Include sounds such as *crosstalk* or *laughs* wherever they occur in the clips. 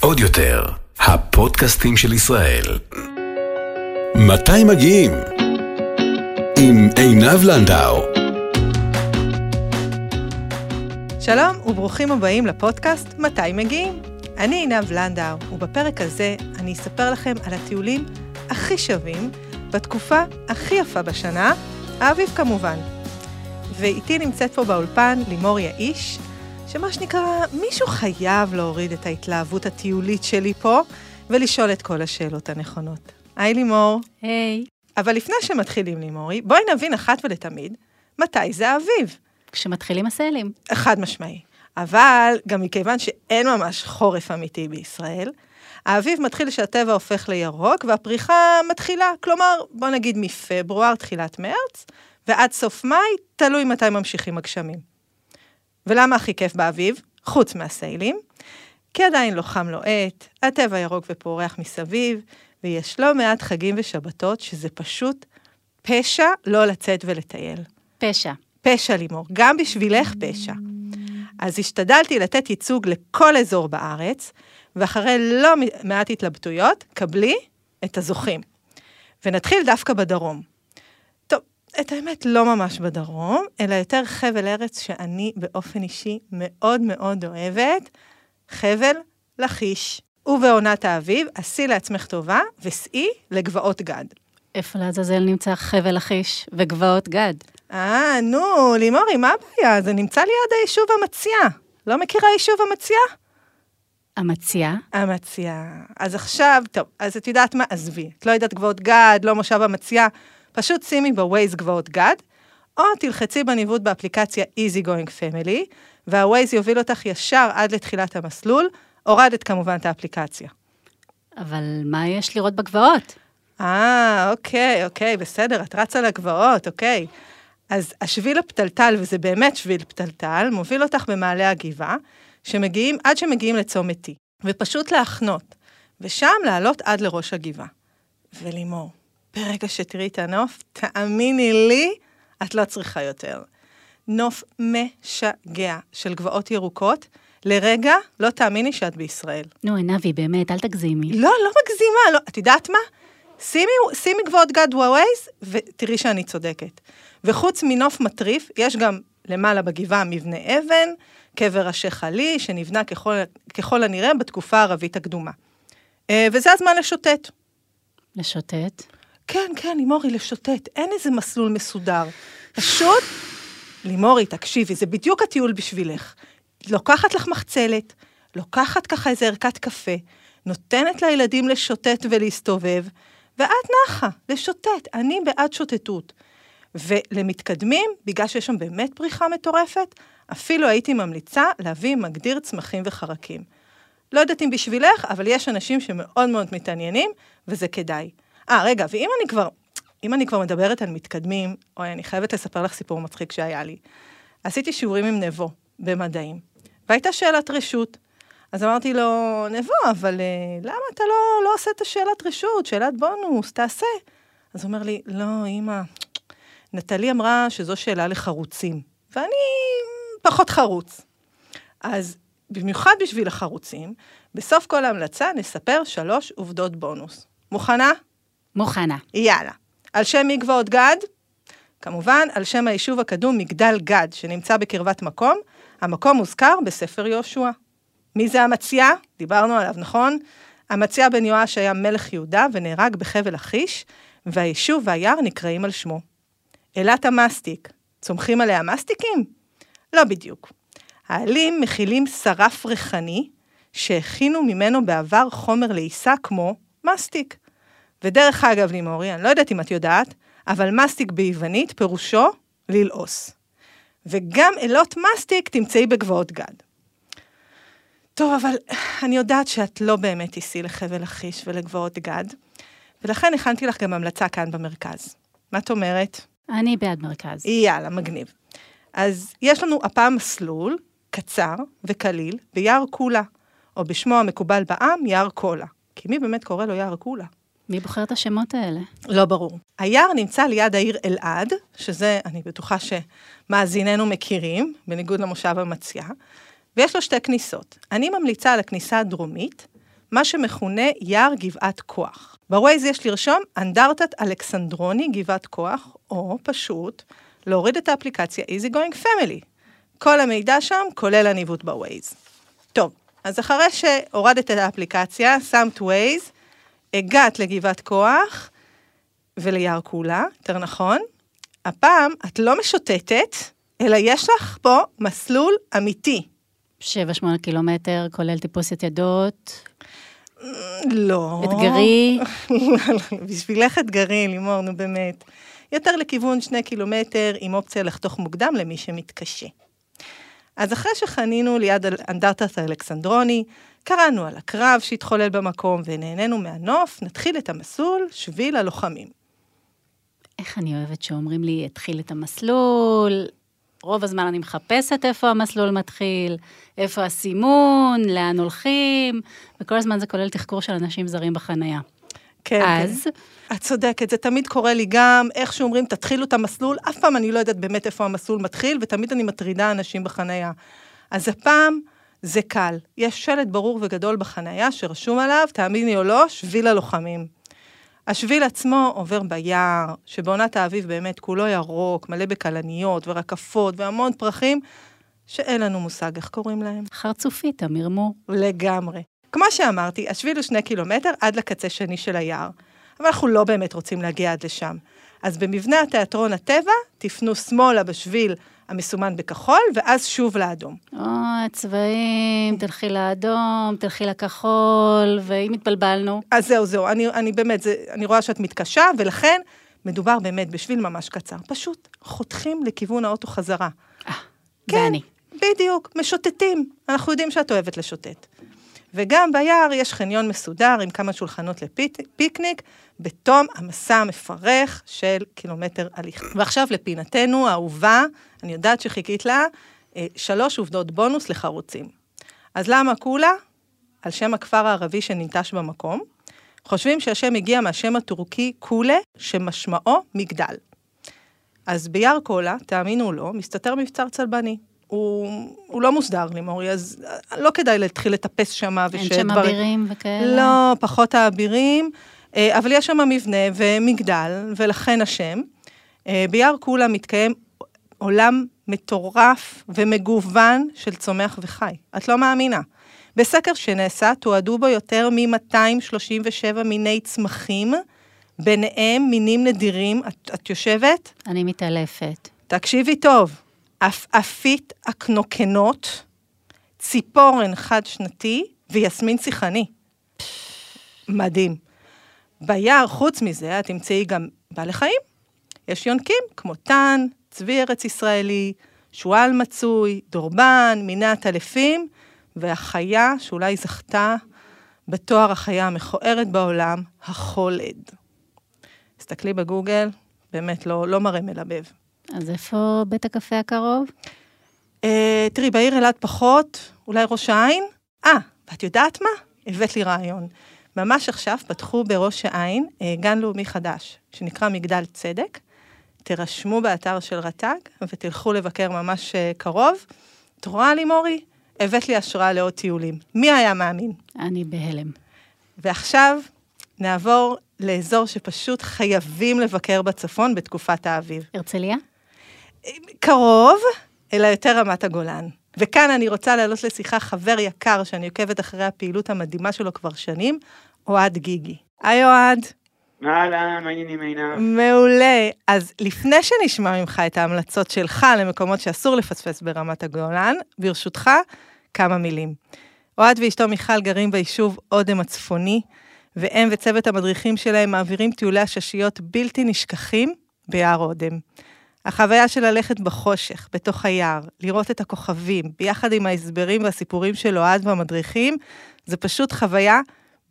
עוד יותר, הפודקאסטים של ישראל. מתי מגיעים? עם עינב לנדאו. שלום וברוכים הבאים לפודקאסט מתי מגיעים? אני עינב לנדאו, ובפרק הזה אני אספר לכם על הטיולים הכי שווים בתקופה הכי יפה בשנה, האביב כמובן. ואיתי נמצאת פה באולפן לימור יאיש, שמה שנקרא, מישהו חייב להוריד את ההתלהבות הטיולית שלי פה ולשאול את כל השאלות הנכונות. היי לימור. היי. אבל לפני שמתחילים לימורי, בואי נבין אחת ולתמיד, מתי זה האביב. כשמתחילים הסלים. חד משמעי. אבל גם מכיוון שאין ממש חורף אמיתי בישראל, האביב מתחיל שהטבע הופך לירוק והפריחה מתחילה, כלומר, בוא נגיד מפברואר, תחילת מרץ, ועד סוף מאי, תלוי מתי ממשיכים הגשמים. ולמה הכי כיף באביב? חוץ מהסיילים, כי עדיין לא חם לוהט, הטבע ירוק ופורח מסביב, ויש לא מעט חגים ושבתות שזה פשוט פשע לא לצאת ולטייל. פשע. פשע לימור, גם בשבילך פשע. אז השתדלתי לתת ייצוג לכל אזור בארץ, ואחרי לא מעט התלבטויות, קבלי את הזוכים. ונתחיל דווקא בדרום. את האמת לא ממש בדרום, אלא יותר חבל ארץ שאני באופן אישי מאוד מאוד אוהבת, חבל לכיש. ובעונת האביב, עשי לעצמך טובה וסעי לגבעות גד. איפה לעזאזל נמצא חבל לכיש וגבעות גד? אה, נו, לימורי, מה הבעיה? זה נמצא ליד היישוב המציע. לא מכירה יישוב המציע? המציע? המציע. אז עכשיו, טוב, אז את יודעת מה? עזבי. את לא יודעת גבעות גד, לא מושב המציע. פשוט שימי בווייז גבעות גד, או תלחצי בניווט באפליקציה Easy Going Family, והווייז יוביל אותך ישר עד לתחילת המסלול. הורדת כמובן את האפליקציה. אבל מה יש לראות בגבעות? אה, אוקיי, אוקיי, בסדר, את רצה לגבעות, אוקיי. אז השביל הפתלתל, וזה באמת שביל פתלתל, מוביל אותך במעלה הגבעה, שמגיעים, עד שמגיעים לצומת T, ופשוט להחנות, ושם לעלות עד לראש הגבעה. ולימור, ברגע שתראי את הנוף, תאמיני לי, את לא צריכה יותר. נוף משגע של גבעות ירוקות, לרגע, לא תאמיני שאת בישראל. נו, עינבי, באמת, אל תגזימי. לא, לא מגזימה, לא, את יודעת מה? שימי, שימי גבעות גד ווייז, ותראי שאני צודקת. וחוץ מנוף מטריף, יש גם למעלה בגבעה מבנה אבן, קבר השייח עלי, שנבנה ככל, ככל הנראה בתקופה הערבית הקדומה. אה, וזה הזמן לשוטט. לשוטט? כן, כן, לימורי, לשוטט. אין איזה מסלול מסודר. פשוט, לימורי, תקשיבי, זה בדיוק הטיול בשבילך. לוקחת לך מחצלת, לוקחת ככה איזה ערכת קפה, נותנת לילדים לשוטט ולהסתובב, ואת נחה, לשוטט. אני בעד שוטטות. ולמתקדמים, בגלל שיש שם באמת פריחה מטורפת, אפילו הייתי ממליצה להביא מגדיר צמחים וחרקים. לא יודעת אם בשבילך, אבל יש אנשים שמאוד מאוד מתעניינים, וזה כדאי. אה, רגע, ואם אני כבר, אם אני כבר מדברת על מתקדמים, אוי, אני חייבת לספר לך סיפור מצחיק שהיה לי. עשיתי שיעורים עם נבו במדעים, והייתה שאלת רשות. אז אמרתי לו, נבו, אבל uh, למה אתה לא, לא עושה את השאלת רשות, שאלת בונוס, תעשה. אז הוא אומר לי, לא, אמא, נטלי אמרה שזו שאלה לחרוצים, ואני פחות חרוץ. אז במיוחד בשביל החרוצים, בסוף כל ההמלצה נספר שלוש עובדות בונוס. מוכנה? מוכנה. יאללה. על שם מגבעות גד? כמובן, על שם היישוב הקדום מגדל גד, שנמצא בקרבת מקום. המקום מוזכר בספר יהושע. מי זה המציע? דיברנו עליו, נכון? המציע בן יואש היה מלך יהודה ונהרג בחבל לכיש, והיישוב והיער נקראים על שמו. אילת המסטיק, צומחים עליה מסטיקים? לא בדיוק. העלים מכילים שרף ריחני, שהכינו ממנו בעבר חומר לעיסה כמו מסטיק. ודרך אגב, לימורי, אני לא יודעת אם את יודעת, אבל מסטיק ביוונית פירושו ללעוס. וגם אלות מסטיק תמצאי בגבעות גד. טוב, אבל אני יודעת שאת לא באמת תיסעי לחבל לכיש ולגבעות גד, ולכן הכנתי לך גם המלצה כאן במרכז. מה את אומרת? אני בעד מרכז. יאללה, מגניב. אז יש לנו הפעם מסלול קצר וקליל ביער קולה, או בשמו המקובל בעם, יער קולה. כי מי באמת קורא לו יער קולה? מי בוחר את השמות האלה? לא ברור. היער נמצא ליד העיר אלעד, שזה, אני בטוחה שמאזיננו מכירים, בניגוד למושב המציע, ויש לו שתי כניסות. אני ממליצה על הכניסה הדרומית, מה שמכונה יער גבעת כוח. בווייז יש לרשום אנדרטת אלכסנדרוני גבעת כוח, או פשוט להוריד את האפליקציה Easy Going Family. כל המידע שם, כולל הניווט בווייז. טוב, אז אחרי שהורדת את האפליקציה, שמת ווייז, הגעת לגבעת כוח וליער קולה, יותר נכון, הפעם את לא משוטטת, אלא יש לך פה מסלול אמיתי. 7-8 קילומטר, כולל טיפוס יתדות. לא. אתגרי. *laughs* בשבילך אתגרי, לימור, נו באמת. יותר לכיוון שני קילומטר, עם אופציה לחתוך מוקדם למי שמתקשה. אז אחרי שחנינו ליד אנדרטת האלכסנדרוני, קראנו על הקרב שהתחולל במקום ונהנינו מהנוף, נתחיל את המסלול שביל הלוחמים. איך אני אוהבת שאומרים לי, התחיל את המסלול, רוב הזמן אני מחפשת איפה המסלול מתחיל, איפה הסימון, לאן הולכים, וכל הזמן זה כולל תחקור של אנשים זרים בחנייה. כן, אז? כן. את צודקת, זה תמיד קורה לי גם, איך שאומרים, תתחילו את המסלול, אף פעם אני לא יודעת באמת איפה המסלול מתחיל, ותמיד אני מטרידה אנשים בחנייה. אז הפעם זה קל. יש שלט ברור וגדול בחנייה שרשום עליו, תאמיני או לא, שביל הלוחמים. השביל עצמו עובר ביער, שבעונת האביב באמת כולו ירוק, מלא בכלניות ורקפות והמון פרחים, שאין לנו מושג איך קוראים להם. חרצופית, המרמור. לגמרי. כמו שאמרתי, השביל הוא שני קילומטר עד לקצה שני של היער, אבל אנחנו לא באמת רוצים להגיע עד לשם. אז במבנה התיאטרון הטבע, תפנו שמאלה בשביל המסומן בכחול, ואז שוב לאדום. או, הצבעים, תלכי לאדום, תלכי לכחול, ואם התבלבלנו... אז זהו, זהו, אני, אני באמת, זה, אני רואה שאת מתקשה, ולכן מדובר באמת בשביל ממש קצר. פשוט חותכים לכיוון האוטו חזרה. אה, כן, זה אני. בדיוק, משוטטים. אנחנו יודעים שאת אוהבת לשוטט. וגם ביער יש חניון מסודר עם כמה שולחנות לפיקניק, בתום המסע המפרך של קילומטר הליכה. ועכשיו לפינתנו האהובה, אני יודעת שחיכית לה, אה, שלוש עובדות בונוס לחרוצים. אז למה כולה? על שם הכפר הערבי שננטש במקום. חושבים שהשם הגיע מהשם הטורקי קולה, שמשמעו מגדל. אז ביער קולה, תאמינו או לא, מסתתר מבצר צלבני. הוא, הוא לא מוסדר, לימורי, אז אה, לא כדאי להתחיל לטפס שם אין שם אבירים וכאלה? לא, פחות האבירים, אה, אבל יש שם מבנה ומגדל, ולכן השם. אה, ביער קולה מתקיים עולם מטורף ומגוון של צומח וחי. את לא מאמינה. בסקר שנעשה, תועדו בו יותר מ-237 מיני צמחים, ביניהם מינים נדירים. את, את יושבת? אני מתעלפת. תקשיבי טוב, עפעפית הקנוקנות, ציפורן חד-שנתי ויסמין שיחני. מדהים. ביער, חוץ מזה, את תמצאי גם בעלי חיים. יש יונקים כמו טן, צבי ארץ ישראלי, שועל מצוי, דורבן, מיני עטלפים, והחיה שאולי זכתה בתואר החיה המכוערת בעולם, החולד. תסתכלי בגוגל, באמת לא, לא מראה מלבב. אז איפה בית הקפה הקרוב? אה, תראי, בעיר אלעד פחות, אולי ראש העין? אה, ואת יודעת מה? הבאת לי רעיון. ממש עכשיו פתחו בראש העין אה, גן לאומי חדש, שנקרא מגדל צדק. תירשמו באתר של רט"ג ותלכו לבקר ממש אה, קרוב. את רואה לי, מורי? הבאת לי השראה לעוד טיולים. מי היה מאמין? אני בהלם. ועכשיו נעבור לאזור שפשוט חייבים לבקר בצפון בתקופת האביב. הרצליה? קרוב, אלא יותר רמת הגולן. וכאן אני רוצה להעלות לשיחה חבר יקר שאני עוקבת אחרי הפעילות המדהימה שלו כבר שנים, אוהד גיגי. היי אוהד. אהלן, מה העניינים עינב? מעולה. אז לפני שנשמע ממך את ההמלצות שלך למקומות שאסור לפספס ברמת הגולן, ברשותך, כמה מילים. אוהד ואשתו מיכל גרים ביישוב אודם הצפוני, והם וצוות המדריכים שלהם מעבירים טיולי הששיות בלתי נשכחים ביער אודם. החוויה של ללכת בחושך, בתוך היער, לראות את הכוכבים, ביחד עם ההסברים והסיפורים של אוהד והמדריכים, זה פשוט חוויה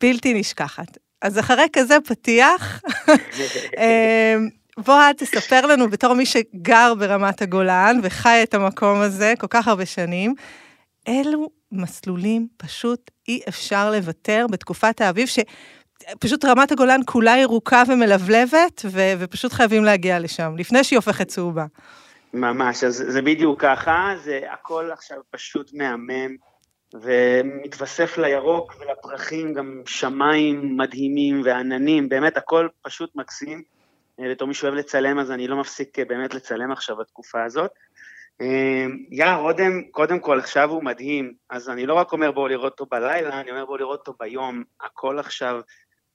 בלתי נשכחת. אז אחרי כזה פתיח, *laughs* אמ, בוא את תספר לנו בתור מי שגר ברמת הגולן וחי את המקום הזה כל כך הרבה שנים, אילו מסלולים פשוט אי אפשר לוותר בתקופת האביב, שפשוט רמת הגולן כולה ירוקה ומלבלבת, ו- ופשוט חייבים להגיע לשם, לפני שהיא הופכת צהובה. ממש, אז זה בדיוק ככה, זה הכל עכשיו פשוט מהמם, ומתווסף לירוק ולפרחים גם שמיים מדהימים ועננים, באמת הכל פשוט מקסים. אה, בתור מי שאוהב לצלם, אז אני לא מפסיק אה, באמת לצלם עכשיו בתקופה הזאת. אה, יער אודם, קודם כל עכשיו הוא מדהים, אז אני לא רק אומר בואו לראות אותו בלילה, אני אומר בואו לראות אותו ביום, הכל עכשיו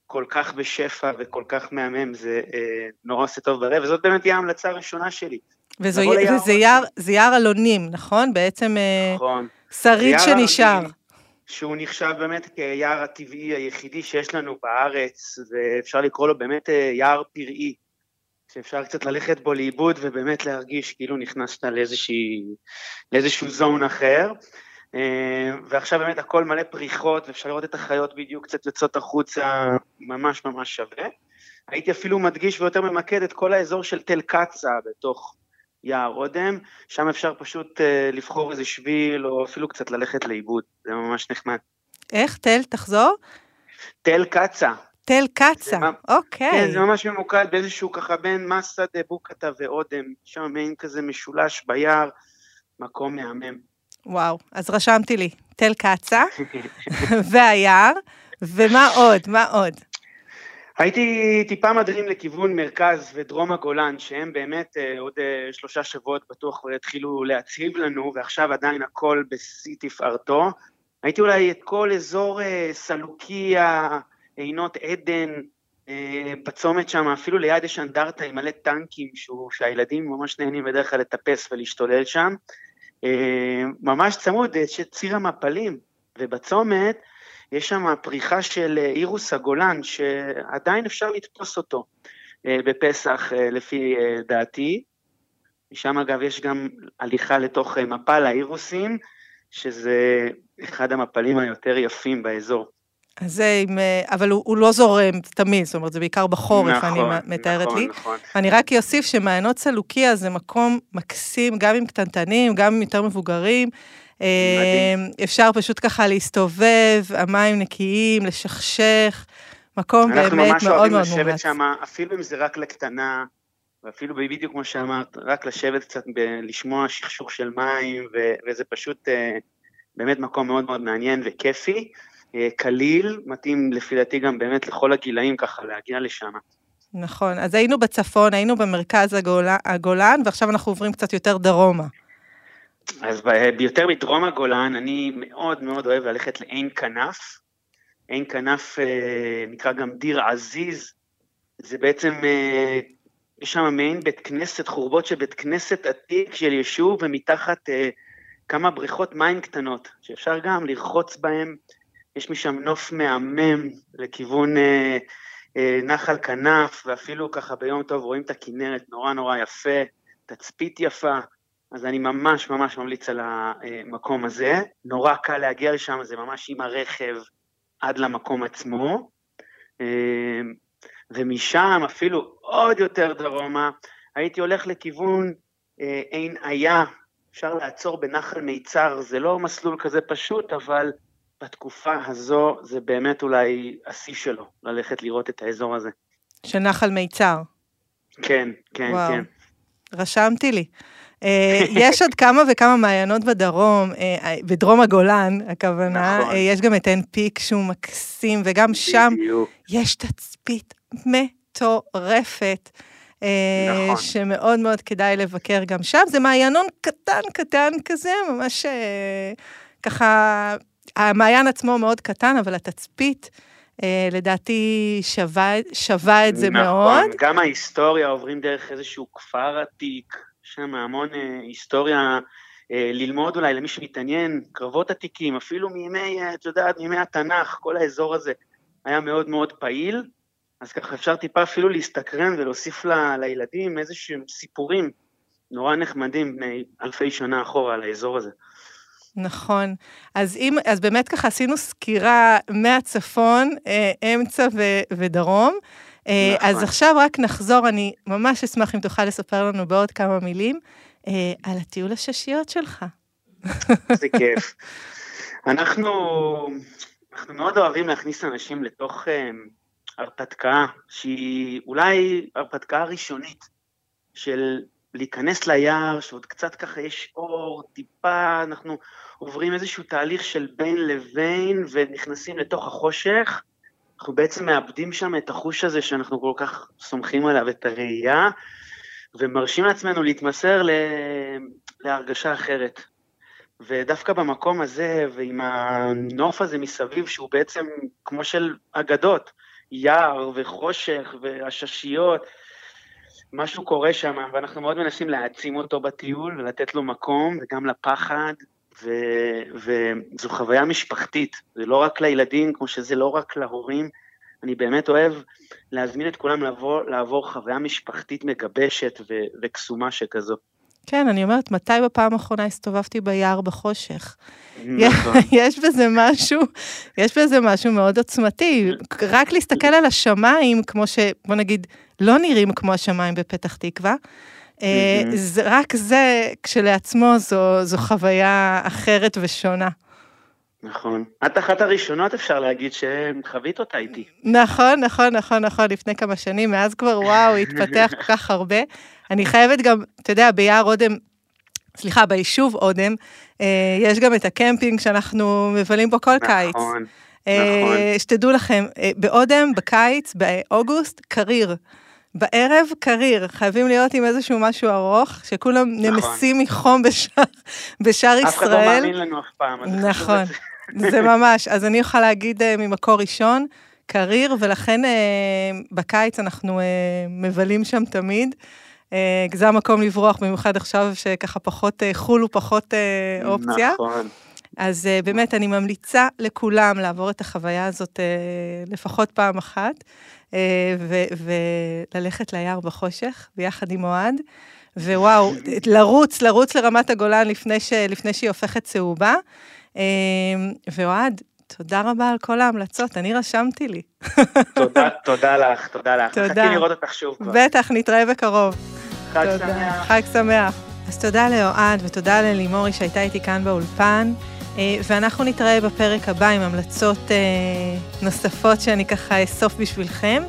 כל כך בשפע וכל כך מהמם, זה אה, נורא עושה טוב ברב, וזאת באמת תהיה ההמלצה הראשונה שלי. וזה, וזה יער, זה יער אלונים, נכון? בעצם נכון. שריד שנשאר. אלונים, שהוא נחשב באמת כיער הטבעי היחידי שיש לנו בארץ, ואפשר לקרוא לו באמת יער פראי. שאפשר קצת ללכת בו לאיבוד ובאמת להרגיש כאילו נכנסת לאיזושהי, לאיזשהו זון אחר. אה, ועכשיו באמת הכל מלא פריחות, ואפשר לראות את החיות בדיוק קצת יוצאות החוצה, ממש ממש שווה. הייתי אפילו מדגיש ויותר ממקד את כל האזור של תל קצה בתוך יער אודם, שם אפשר פשוט אה, לבחור איזה שביל, או אפילו קצת ללכת לאיבוד, זה ממש נחמד. איך? תל, תחזור? תל קצה, תל קצה, אוקיי. כן, זה ממש ממוקד באיזשהו ככה בין מסה דה בוקטה ואודם, שם מעין כזה משולש ביער, מקום מהמם. וואו, אז רשמתי לי, תל קצה *laughs* והיער, ומה עוד? מה עוד? הייתי טיפה מדרים לכיוון מרכז ודרום הגולן, שהם באמת אה, עוד אה, שלושה שבועות בטוח יתחילו להציב לנו, ועכשיו עדיין הכל בשיא תפארתו. הייתי אולי את כל אזור אה, סלוקיה, עינות עדן, בצומת שם, אפילו ליד יש אנדרטה עם מלא טנקים שהוא, שהילדים ממש נהנים בדרך כלל לטפס ולהשתולל שם. אה, ממש צמוד, יש את ציר המפלים, ובצומת יש שם פריחה של אירוס הגולן, שעדיין אפשר לתפוס אותו אה, בפסח לפי דעתי. משם אגב יש גם הליכה לתוך מפל האירוסים, שזה אחד המפלים היותר יפים באזור. אז זה עם, אה, אבל הוא, הוא לא זורם תמיד, זאת אומרת, זה בעיקר בחורף, נכון, אני מתארת נכון, לי. נכון. אני רק אוסיף שמעיינות סלוקיה זה מקום מקסים, גם עם קטנטנים, גם עם יותר מבוגרים. מדהים. אה, אפשר פשוט ככה להסתובב, המים נקיים, לשכשך, מקום באמת מאוד מאוד מומלץ. אנחנו ממש אוהבים לשבת שם, אפילו אם זה רק לקטנה, ואפילו בדיוק כמו שאמרת, רק לשבת קצת, ב- לשמוע שכשוך של מים, ו- וזה פשוט uh, באמת מקום מאוד מאוד מעניין וכיפי. אה, קליל, מתאים לפי דעתי גם באמת לכל הגילאים ככה להגיע לשם. נכון, אז היינו בצפון, היינו במרכז הגולן, הגולן ועכשיו אנחנו עוברים קצת יותר דרומה. אז ביותר מדרום הגולן, אני מאוד מאוד אוהב ללכת לעין כנף. עין כנף אה, נקרא גם דיר עזיז, זה בעצם, אה, יש שם מעין בית כנסת, חורבות של בית כנסת עתיק של יישוב, ומתחת כמה בריכות מים קטנות, שאפשר גם לרחוץ בהן. יש משם נוף מהמם לכיוון אה, אה, נחל כנף, ואפילו ככה ביום טוב רואים את הכנרת נורא נורא יפה, תצפית יפה, אז אני ממש ממש ממליץ על המקום הזה. נורא קל להגיע לשם, זה ממש עם הרכב עד למקום עצמו. אה, ומשם, אפילו עוד יותר דרומה, הייתי הולך לכיוון אה, עין איה, אפשר לעצור בנחל מיצר, זה לא מסלול כזה פשוט, אבל בתקופה הזו זה באמת אולי השיא שלו, ללכת לראות את האזור הזה. של נחל מיצר. כן, כן, וואו. כן. רשמתי לי. אה, יש עוד כמה וכמה מעיינות בדרום, אה, אה, בדרום הגולן, הכוונה. נכון. יש גם את עין פיק שהוא מקסים, וגם שם בדיוק. יש תצפית מטורפת. נכון. שמאוד מאוד כדאי לבקר גם שם. זה מעיינון קטן קטן כזה, ממש ככה המעיין עצמו מאוד קטן, אבל התצפית, אה, לדעתי, שווה, שווה את זה נכון, מאוד. נכון, גם ההיסטוריה עוברים דרך איזשהו כפר עתיק, שם המון אה, היסטוריה אה, ללמוד אולי למי שמתעניין, קרבות עתיקים, אפילו מימי, אה, את יודעת, מימי התנ"ך, כל האזור הזה היה מאוד מאוד פעיל, אז ככה אפשר טיפה אפילו להסתקרן ולהוסיף ל, לילדים איזשהם סיפורים נורא נחמדים בני אלפי שנה אחורה על האזור הזה. נכון. אז, אם, אז באמת ככה עשינו סקירה מהצפון, אה, אמצע ו, ודרום. אה, נכון. אז עכשיו רק נחזור, אני ממש אשמח אם תוכל לספר לנו בעוד כמה מילים אה, על הטיול הששיות שלך. איזה כיף. אנחנו, אנחנו מאוד אוהבים להכניס אנשים לתוך אה, הרפתקה, שהיא אולי הרפתקה ראשונית של להיכנס ליער, שעוד קצת ככה יש אור, טיפה, אנחנו עוברים איזשהו תהליך של בין לבין ונכנסים לתוך החושך. אנחנו בעצם מאבדים שם את החוש הזה שאנחנו כל כך סומכים עליו, את הראייה, ומרשים לעצמנו להתמסר ל... להרגשה אחרת. ודווקא במקום הזה, ועם הנוף הזה מסביב, שהוא בעצם כמו של אגדות, יער וחושך ועששיות, משהו קורה שם, ואנחנו מאוד מנסים להעצים אותו בטיול ולתת לו מקום, וגם לפחד, ו, וזו חוויה משפחתית, זה לא רק לילדים, כמו שזה לא רק להורים, אני באמת אוהב להזמין את כולם לעבור, לעבור חוויה משפחתית מגבשת ו, וקסומה שכזו. כן, אני אומרת, מתי בפעם האחרונה הסתובבתי ביער בחושך? נכון. *laughs* יש בזה משהו, יש בזה משהו מאוד עוצמתי. רק להסתכל על השמיים, כמו ש... בוא נגיד, לא נראים כמו השמיים בפתח תקווה. אה, רק זה כשלעצמו זו, זו חוויה אחרת ושונה. נכון. את אחת הראשונות, אפשר להגיד, שחווית אותה איתי. נכון, נכון, נכון, נכון, לפני כמה שנים, מאז כבר, וואו, התפתח *laughs* כל כך הרבה. אני חייבת גם, אתה יודע, ביער אודם, סליחה, ביישוב אודם, אה, יש גם את הקמפינג שאנחנו מבלים בו כל נכון, קיץ. נכון. נכון. שתדעו לכם, אה, באודם, בקיץ, באוגוסט, קריר. בערב קריר, חייבים להיות עם איזשהו משהו ארוך, שכולם נכון. נמסים מחום בשאר, בשאר ישראל. אף אחד לא מאמין לנו אף פעם. נכון, זה ממש. אז אני יכולה להגיד uh, ממקור ראשון, קריר, ולכן uh, בקיץ אנחנו uh, מבלים שם תמיד. זה המקום לברוח, במיוחד עכשיו שככה פחות, חו"ל הוא פחות uh, אופציה. נכון. אז באמת, אני ממליצה לכולם לעבור את החוויה הזאת לפחות פעם אחת. אה, וללכת ליער בחושך ביחד עם אוהד. ווואו, לרוץ, לרוץ לרמת הגולן לפני, ש, לפני שהיא הופכת צהובה. אה, ואוהד, תודה רבה על כל ההמלצות, אני רשמתי לי. תודה, תודה לך, תודה לך. תודה. מחכים לראות אותך שוב כבר. בטח, נתראה בקרוב. חג תודה. שמח. חג שמח. אז תודה לאוהד ותודה ללימורי שהייתה איתי כאן באולפן. אה, ואנחנו נתראה בפרק הבא עם המלצות אה, נוספות שאני ככה אסוף בשבילכם.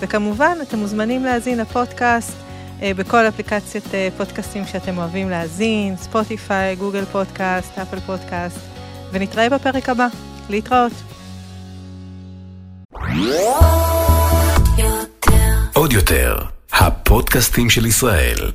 וכמובן, אתם מוזמנים להאזין לפודקאסט אה, בכל אפליקציית פודקאסטים שאתם אוהבים להאזין, ספוטיפיי, גוגל פודקאסט, אפל פודקאסט, ונתראה בפרק הבא. להתראות. עוד יותר, הפודקאסטים של ישראל.